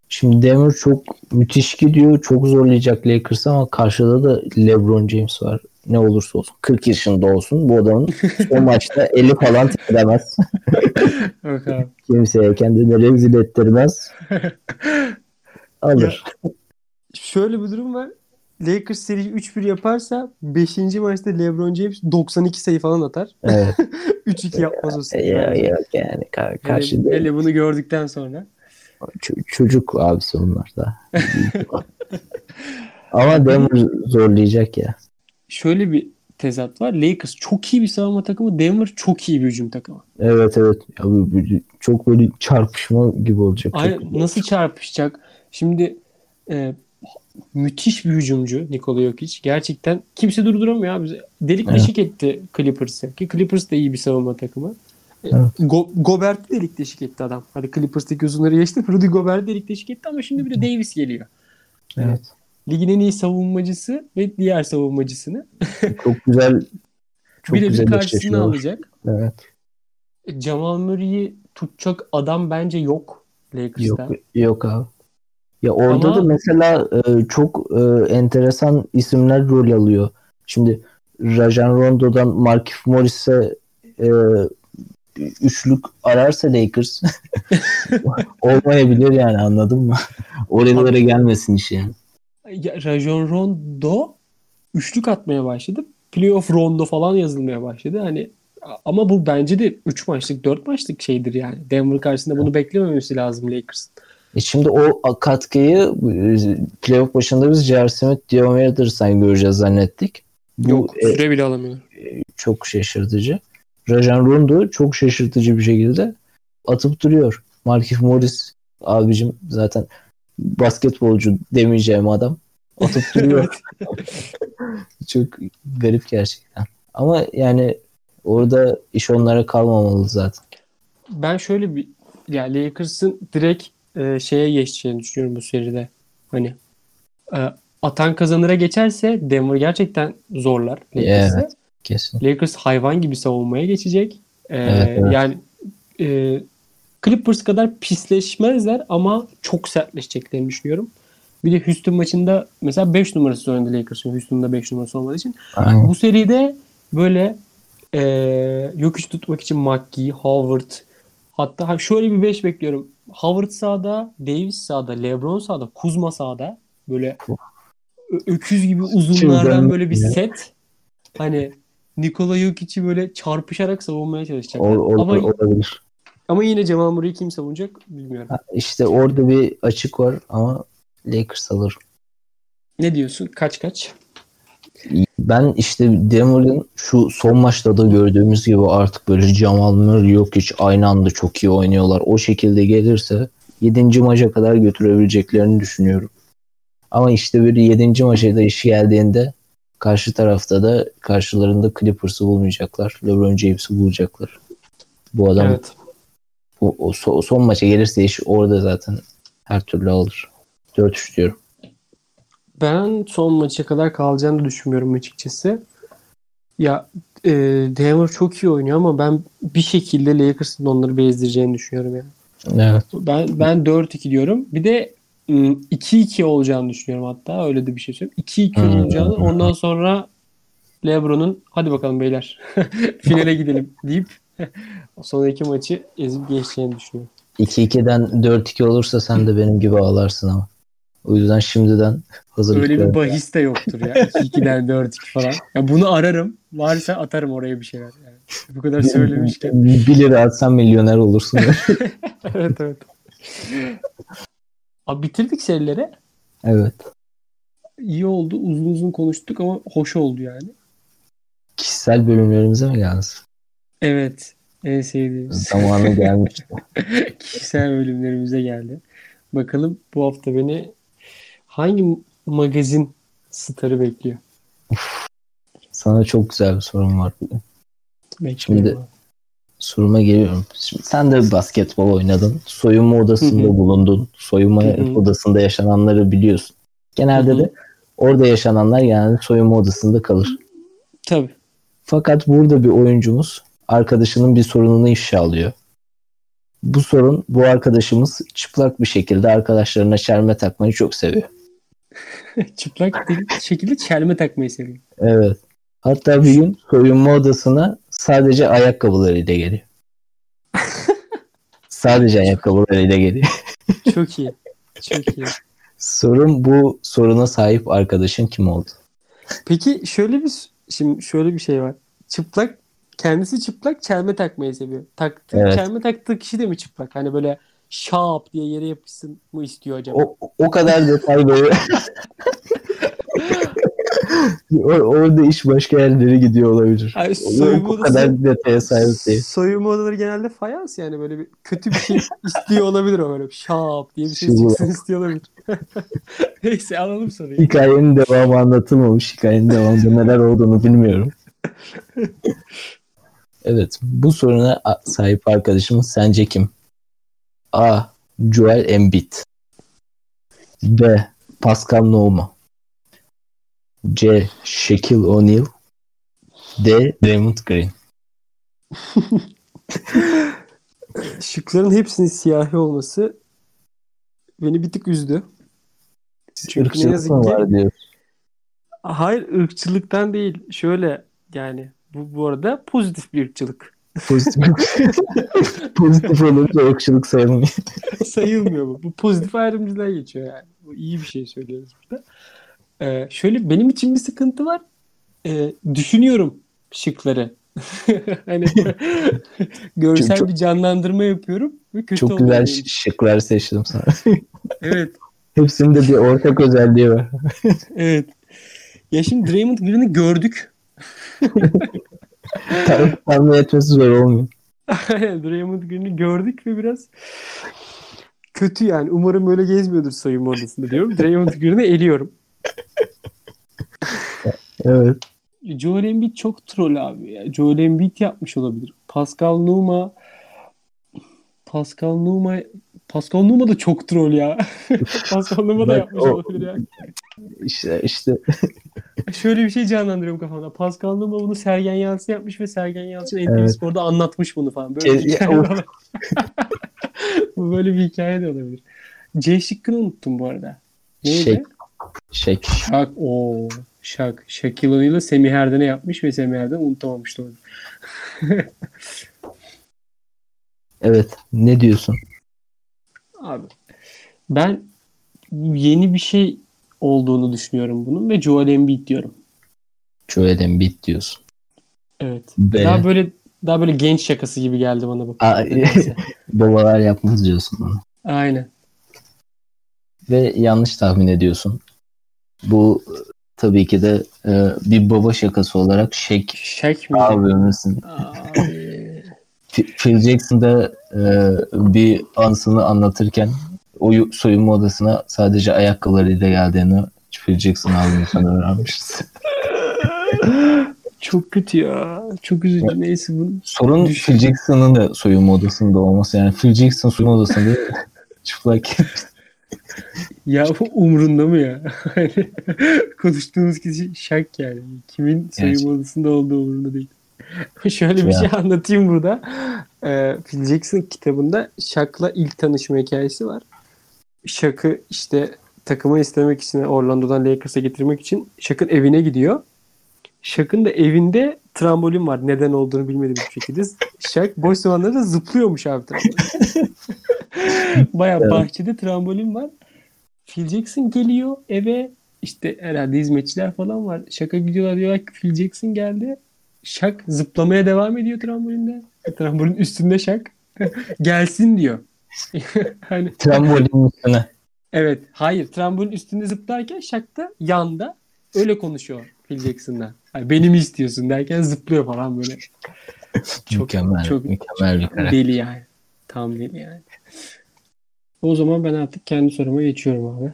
Şimdi Denver çok müthiş gidiyor. Çok zorlayacak Lakers ama karşıda da LeBron James var. Ne olursa olsun. 40 yaşında olsun. Bu adamın o maçta 50 falan. Yok abi. Kimseye kendini rezil ettirmez. Alır. Şöyle bir durum var. Lakers seri 3-1 yaparsa 5. maçta LeBron James 92 sayı falan atar. Evet. 3-2 yapmaz o seri. ya, yok yani kar- Hele, karşıda hele bunu gördükten sonra. ç- çocuk abisi onlar da. Ama Denver zorlayacak ya. Şöyle bir tezat var. Lakers çok iyi bir savunma takımı. Denver çok iyi bir hücum takımı. Evet evet. Bu- çok böyle çarpışma gibi olacak. Çok- Ay, nasıl çarpışacak? Şimdi e, müthiş bir hücumcu Nikola Jokic. Gerçekten kimse durduramıyor abi. Delik Evet. deşik etti Clippers'ı. Ki Clippers da iyi bir savunma takımı. E, Evet. Go- Gobert'i delik deşik etti adam. Hadi Clippers'taki uzunları geçti. Rudy Gobert'i delik deşik etti ama şimdi bir de Davis geliyor. Evet. Ligin en iyi savunmacısı ve diğer savunmacısını Çok güzel çok birebir güzel karşısına alacak. Evet. E, Jamal Murray'i tutacak adam bence yok Lakers'ta. Yok yok abi. Ya orada Ama- da mesela e, çok e, enteresan isimler rol alıyor. Şimdi Rajon Rondo'dan Markif Morris'e e, üçlük ararsa Lakers olmayabilir yani anladın mı? Oralara gelmesin iş yani. Rajon Rondo üçlük atmaya başladı. Playoff Rondo falan yazılmaya başladı. Hani ama bu bence de 3 maçlık 4 maçlık şeydir yani. Denver karşısında bunu beklememesi lazım Lakers. E şimdi o katkıyı e, playoff başında biz J.R. Smith, Dion Waiters'tan göreceğiz zannettik. Bu Yok e, süre bile alamıyorlar. çok şaşırtıcı. Rajon Rondo çok şaşırtıcı bir şekilde atıp duruyor. Markif Morris abicim zaten basketbolcu demeyeceğim adam. Atıp duruyor. çok garip gerçekten. Ama yani orada iş onlara kalmamalı zaten. Ben şöyle bir ya Lakers'ın direkt e, şeye geçeceğini düşünüyorum bu seride. Hani e, atan kazanıra geçerse Denver gerçekten zorlar Lakers'ı. Evet. Kesin. Lakers hayvan gibi savunmaya geçecek. Ee, Evet, evet. Yani e, Clippers kadar pisleşmezler ama çok sertleşeceklerini düşünüyorum. Bir de Houston maçında mesela 5 numarası oynadı Lakers'ın. Houston'da 5 numarası olmadığı için. Aynen. Bu seride böyle e, yok iş tutmak için McGee, Howard hatta ha- şöyle bir 5 bekliyorum. Howard sağda, Davis sağda, LeBron sağda, Kuzma sağda. Böyle öküz gibi uzunlardan böyle bir set. Hani Nikola Jokic'i böyle çarpışarak savunmaya çalışacaklar. O, o- ama, olabilir. Ama yine Cemal Murray'i kim savunacak bilmiyorum. Ha, İşte orada bir açık var ama Lakers alır. Ne diyorsun? Kaç kaç? Ben işte Denver'ın şu son maçta da gördüğümüz gibi artık böyle Jamal Murray yok hiç aynı anda çok iyi oynuyorlar. O şekilde gelirse 7. maça kadar götürebileceklerini düşünüyorum. Ama işte bir 7. maça da iş geldiğinde karşı tarafta da karşılarında Clippers'ı bulmayacaklar. LeBron James'i bulacaklar. Bu adam Evet. O, o o son maça gelirse iş orada zaten her türlü alır. 4-3 diyorum. Ben son maça kadar kalacağını düşünmüyorum açıkçası. Ya e, Denver çok iyi oynuyor ama ben bir şekilde Lakers'ın onları bezdireceğini düşünüyorum yani. Evet. Ben ben 4-2 diyorum. Bir de ım, 2-2 olacağını düşünüyorum hatta. Öyle de bir şey söyleyeyim. 2-2 Hmm. olacağını ondan sonra LeBron'un hadi bakalım beyler finale gidelim deyip son iki maçı ezip geçeceğini düşünüyorum. 2-2'den 4-2 olursa sen de benim gibi ağlarsın ama. O yüzden şimdiden hazırlık Öyle bir bahis de yoktur ya. 2-2'den 4-2 falan. Ya bunu ararım. Varsa atarım oraya bir şeyler. Yani. Bu kadar söylemişken. 1 lira atsan milyoner olursun. evet evet. Abi bitirdik serileri. evet. İyi oldu. Uzun uzun konuştuk ama hoş oldu yani. Kişisel bölümlerimize mi geldi? Evet. En sevdiğimiz. Zamanı gelmiş. Kişisel bölümlerimize geldi. Bakalım bu hafta beni hangi magazin starı bekliyor? Sana çok güzel bir sorum var. Bekliyorum. Şimdi- Soruma geliyorum. Şimdi sen de basketbol oynadın. Soyunma odasında bulundun. Soyunma odasında yaşananları biliyorsun. Genelde de orada yaşananlar genelde soyunma odasında kalır. Tabii. Fakat burada bir oyuncumuz arkadaşının bir sorununu ifşa alıyor. bu sorun bu arkadaşımız çıplak bir şekilde arkadaşlarına çelme takmayı çok seviyor. Çıplak bir şekilde çelme takmayı seviyor. Evet. Hatta bir gün soyunma odasına sadece ayakkabılarıyla geliyor. sadece ayakkabılarıyla geliyor. Çok iyi. Çok iyi. Sorun bu soruna sahip arkadaşın kim oldu? Peki şöyle bir şimdi şöyle bir şey var. Çıplak kendisi çıplak çelme takmayı seviyor. Taktığı, Evet. Çelme taktığı kişi de mi çıplak? Hani böyle şap diye yere yapışsın mı istiyor acaba? O, o kadar detay böyle. Orada iş başka yerlere gidiyor olabilir. Ay, soyunma o odası- kadar detaya sahip değil. Soyunma odaları genelde fayans yani böyle bir kötü bir şey istiyor olabilir o böyle bir şap diye bir şey Şu- çıksın istiyor olabilir. Neyse alalım soruyu. Hikayenin devamı anlatılmamış. Hikayenin devamında neler olduğunu bilmiyorum. evet. Bu soruna sahip arkadaşımız sence kim? A. Joel Embiid B. Pascal Nouma C. Shaquille O'Neal D. Draymond Green Şıkların hepsinin siyahi olması beni bir tık üzdü. Çünkü ne yazık ki- var diyor. Hayır ırkçılıktan değil. Şöyle yani bu bu arada pozitif bir ırkçılık. Pozitif, pozitif olunca ırkçılık sayılmıyor. Sayılmıyor bu. Bu pozitif ayrımcılığa geçiyor yani. Bu iyi bir şey söylüyoruz burada. Ee, şöyle benim için bir sıkıntı var. Ee, düşünüyorum şıkları. hani görsel Çok- bir canlandırma yapıyorum ve kötü Çok güzel için. şıklar seçtim sana. Evet. Hepsinde bir ortak özelliği var. Evet. Ya şimdi Draymond Green'i gördük. Tahmin etmesi zor olmuyor. Draymond Green'i gördük ve biraz kötü yani. Umarım öyle gezmiyordur soyunma odasında diyorum. Draymond Green'i eliyorum. Evet. Joel Embiid çok troll abi ya. Joel Embiid yapmış olabilir. Pascal Numa Pascal Numa Pascal Numa da çok troll ya. Pascal Numa da yapmış o- olabilir ya. İşte, işte Şöyle bir şey canlandırıyorum kafamda. Pascal Numa bunu Sergen Yalçın yapmış ve Sergen Yalçın NTV Evet. Spor'da anlatmış bunu falan. Böyle bir hikaye de. Bu böyle bir hikaye de olabilir. C şıkkını unuttum bu arada. Neydi? şey şey Şak. o Şak. Shaquille O'Neal'ı Semih Erden'e yapmış ve Semih Erden unutamamıştı onu. evet ne diyorsun? Abi ben yeni bir şey olduğunu düşünüyorum bunun ve Joel Embiid diyorum. Joel Embiid diyorsun. Evet. B. Daha böyle daha böyle genç şakası gibi geldi bana bu. Babalar yapmaz diyorsun bunu. Aynen. Ve yanlış tahmin ediyorsun. Bu tabii ki de e, bir baba şakası olarak Şak mı? abimizin Abi. Phil Jackson da e, bir anısını anlatırken o yu- soyunma odasına sadece ayakkabılarıyla geldiğini Phil Jackson abimizden öğrenmişiz. Çok kötü ya. Çok üzücü. Neyse bu. Sorun Düşün. Phil Jackson'ın da soyunma odasında olması. Yani Phil Jackson soyunma odasında çıplak. Ya bu umrunda mı ya? Hani Konuştuğumuz kişi şak yani. Kimin soyunma odasında olduğu umrunda değil. Şöyle bir Ya. şey anlatayım burada. Ee, Phil Jackson kitabında Shaq'la ilk tanışma hikayesi var. Shaq'ı işte takıma istemek için Orlando'dan Lakers'a getirmek için Shaq'ın evine gidiyor. Shaq'ın da evinde trambolin var. Neden olduğunu bilmediğim bir şekilde. Shaq boş zamanlarında zıplıyormuş abi. Baya Evet. bahçede trambolin var. Phil Jackson geliyor eve. İşte herhalde hizmetçiler falan var. Şaka gidiyorlar diyorlar ki Phil Jackson geldi. Şak zıplamaya devam ediyor trambolinde. Trambolin üstünde şak. Gelsin diyor. hani Trambolin üstüne. evet hayır trambolin üstünde zıplarken şak da yanda öyle konuşuyor Phil Jackson'la. Hani beni mi istiyorsun derken zıplıyor falan böyle. Çok- mükemmel. çok- mükemmel bir karakter. Deli yani. Tam deli yani. O zaman ben artık kendi soruma geçiyorum abi.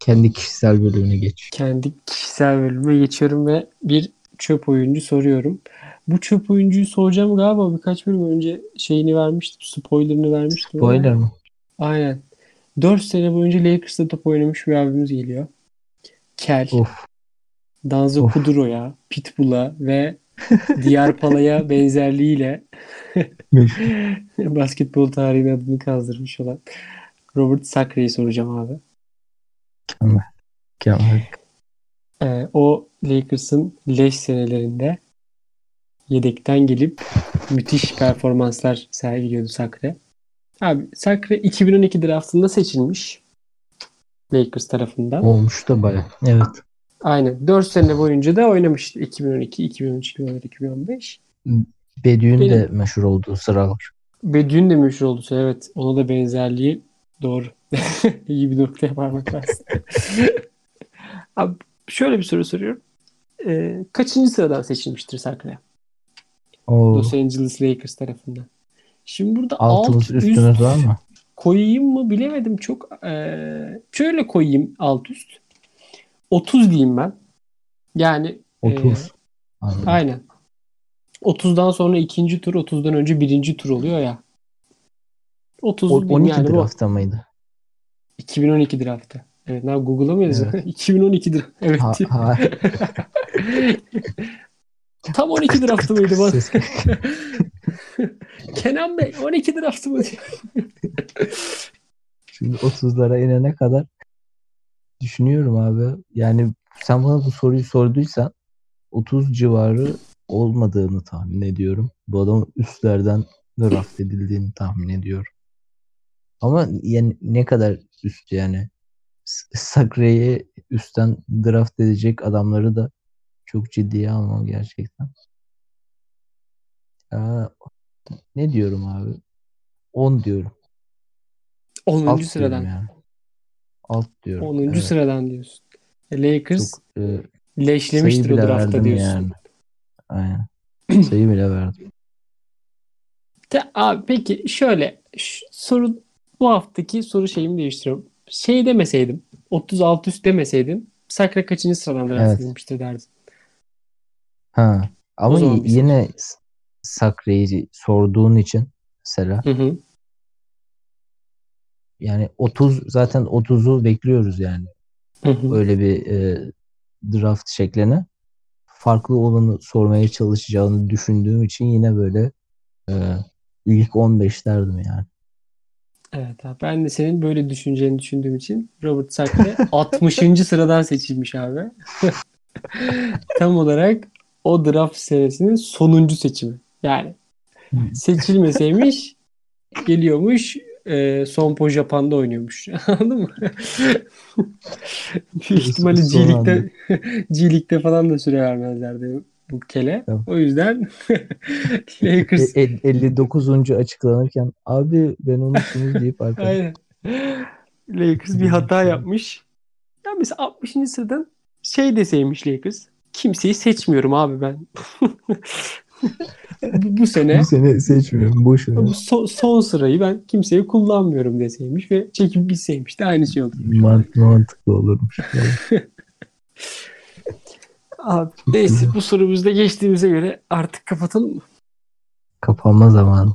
Kendi kişisel bölümüne geç. kendi kişisel bölüme geçiyorum ve bir çöp oyuncu soruyorum. Bu çöp oyuncuyu soracağım galiba birkaç bölüm önce şeyini vermiştim. Spoilerını vermiştim. Spoiler mı? Aynen. 4 sene boyunca Lakers'ta top oynamış bir abimiz geliyor. Kel. Of. Danzo Of. Kuduro'ya, Pitbull'a ve Diğer Pala'ya benzerliğiyle basketbol tarihine adını kazdırmış olan Robert Sacre'yi soracağım abi. Mükemmel. Ee, o Lakers'ın leş senelerinde yedekten gelip müthiş performanslar sergiliyordu Sacre. Abi Sacre 2012 draftında seçilmiş Lakers tarafından. Olmuş da baya. Evet. Aynen. 4 sene boyunca da oynamıştı. 2012, 2013, 2014, 2015. Bedü'nün de meşhur olduğu sıralar. Bedü'nün de meşhur oldu. Evet. Ona da benzerliği doğru. İyi bir noktaya parmak bastın. Abi şöyle bir soru soruyorum. Ee, kaçıncı sıradan seçilmiştir? O Los Angeles Lakers tarafından. Şimdi burada alt altımız üst üstümüz var mı? koyayım mı bilemedim çok. Ee, şöyle koyayım alt üst. 30 diyeyim ben. Yani 30. Anladım. Aynen. 30'dan sonra ikinci tur, 30'dan önce birinci tur oluyor ya. 30 O- diyeyim 12 yani draftta mıydı? 2012 draftı. Evet, ne Google'a mı yazıyor? 2012 draft. Evet. Ha, ha, Tam 12 draftı mıydı? Ses- Kenan Bey 12 draftı mı. Şimdi 30'lara inene kadar düşünüyorum abi. Yani sen bana bu soruyu sorduysan 30 civarı olmadığını tahmin ediyorum. Bu adamın üstlerden draft edildiğini tahmin ediyorum. Ama yani ne kadar üst yani S- Sacre'yi üstten draft edecek adamları da çok ciddiye almam gerçekten. Ya, ne diyorum abi? 10 diyorum. 10. Alt sıradan. yani. Alt diyorum. 10. Evet. sıradan diyorsun. E, Lakers Çok, e, leşlemiştir o draftta diyorsun. yani. Aynen. Sayı bile verdim. Te- abi peki şöyle soru bu haftaki soru şeyimi değiştiriyorum. Şey demeseydim 36 üst demeseydim Sakra kaçıncı sıradan draft Evet. derdim. Ha. Ama yine S- Sacre'yi sorduğun için mesela Hı hı. yani 30 zaten 30'u bekliyoruz yani. Hı hı. Öyle bir e, draft şekline. Farklı olanı sormaya çalışacağını düşündüğüm için yine böyle e, ilk 15 derdim yani. Evet abi. Ben de senin böyle düşüneceğini düşündüğüm için Robert Sacre 60. sıradan seçilmiş abi. Tam olarak o draft senesinin sonuncu seçimi. Yani seçilmeseymiş geliyormuş e, Sonpo Japan'da oynuyormuş. Anladın mı? Büyük ihtimalle G-League'de, G-League'de falan da süre vermezlerdi bu kele. Tamam. O yüzden E, Lakers e, 59. açıklanırken abi ben unuttunuz deyip arkadaş. Aynen. Lakers bir hata yapmış. Ya mesela 60. sıradan şey deseymiş Lakers. Kimseyi seçmiyorum abi ben. bu, bu sene Bu sene seçmiyorum. Boş ver. bu son, son sırayı ben kimseyi kullanmıyorum deseymiş ve çekip gitseymiş de aynı şey oldu. Mant mantıklı olurmuş. Abi, neyse bu sorumuzda geçtiğimize göre artık kapatalım mı? Kapanma zamanı.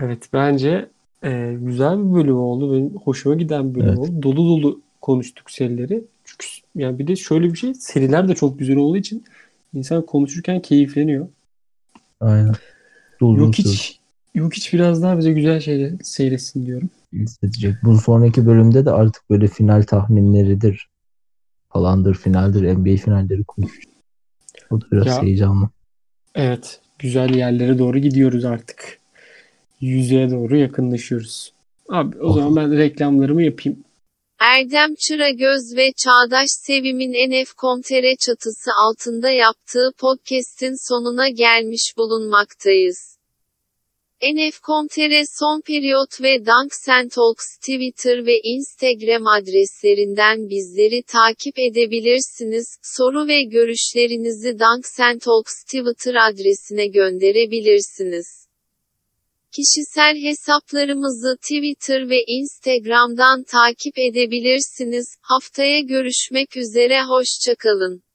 Evet bence e, güzel bir bölüm oldu. Benim hoşuma giden bir bölüm Evet. oldu. Dolu dolu konuştuk serileri. Çünkü yani bir de şöyle bir şey seriler de çok güzel olduğu için insan konuşurken keyifleniyor. Aynen. Dolu Yok hiç yok hiç biraz daha bize güzel şeyler seyretsin diyorum. hissedecek. Bu sonraki bölümde de artık böyle final tahminleridir falandır, finaldir, NBA finalleri konuşacağız. O da biraz Ya. heyecanlı. Evet güzel yerlere doğru gidiyoruz artık. Yüzeye doğru yakınlaşıyoruz. Abi o Of. zaman ben reklamlarımı yapayım. Erdem Çıragöz ve Çağdaş Sevim'in NF.com.tr çatısı altında yaptığı podcast'in sonuna gelmiş bulunmaktayız. NF.com.tr son periyot ve Dunk Talks Twitter ve Instagram adreslerinden bizleri takip edebilirsiniz. Soru ve görüşlerinizi Dunk Talks Twitter adresine gönderebilirsiniz. Kişisel hesaplarımızı Twitter ve Instagram'dan takip edebilirsiniz. Haftaya görüşmek üzere hoşçakalın.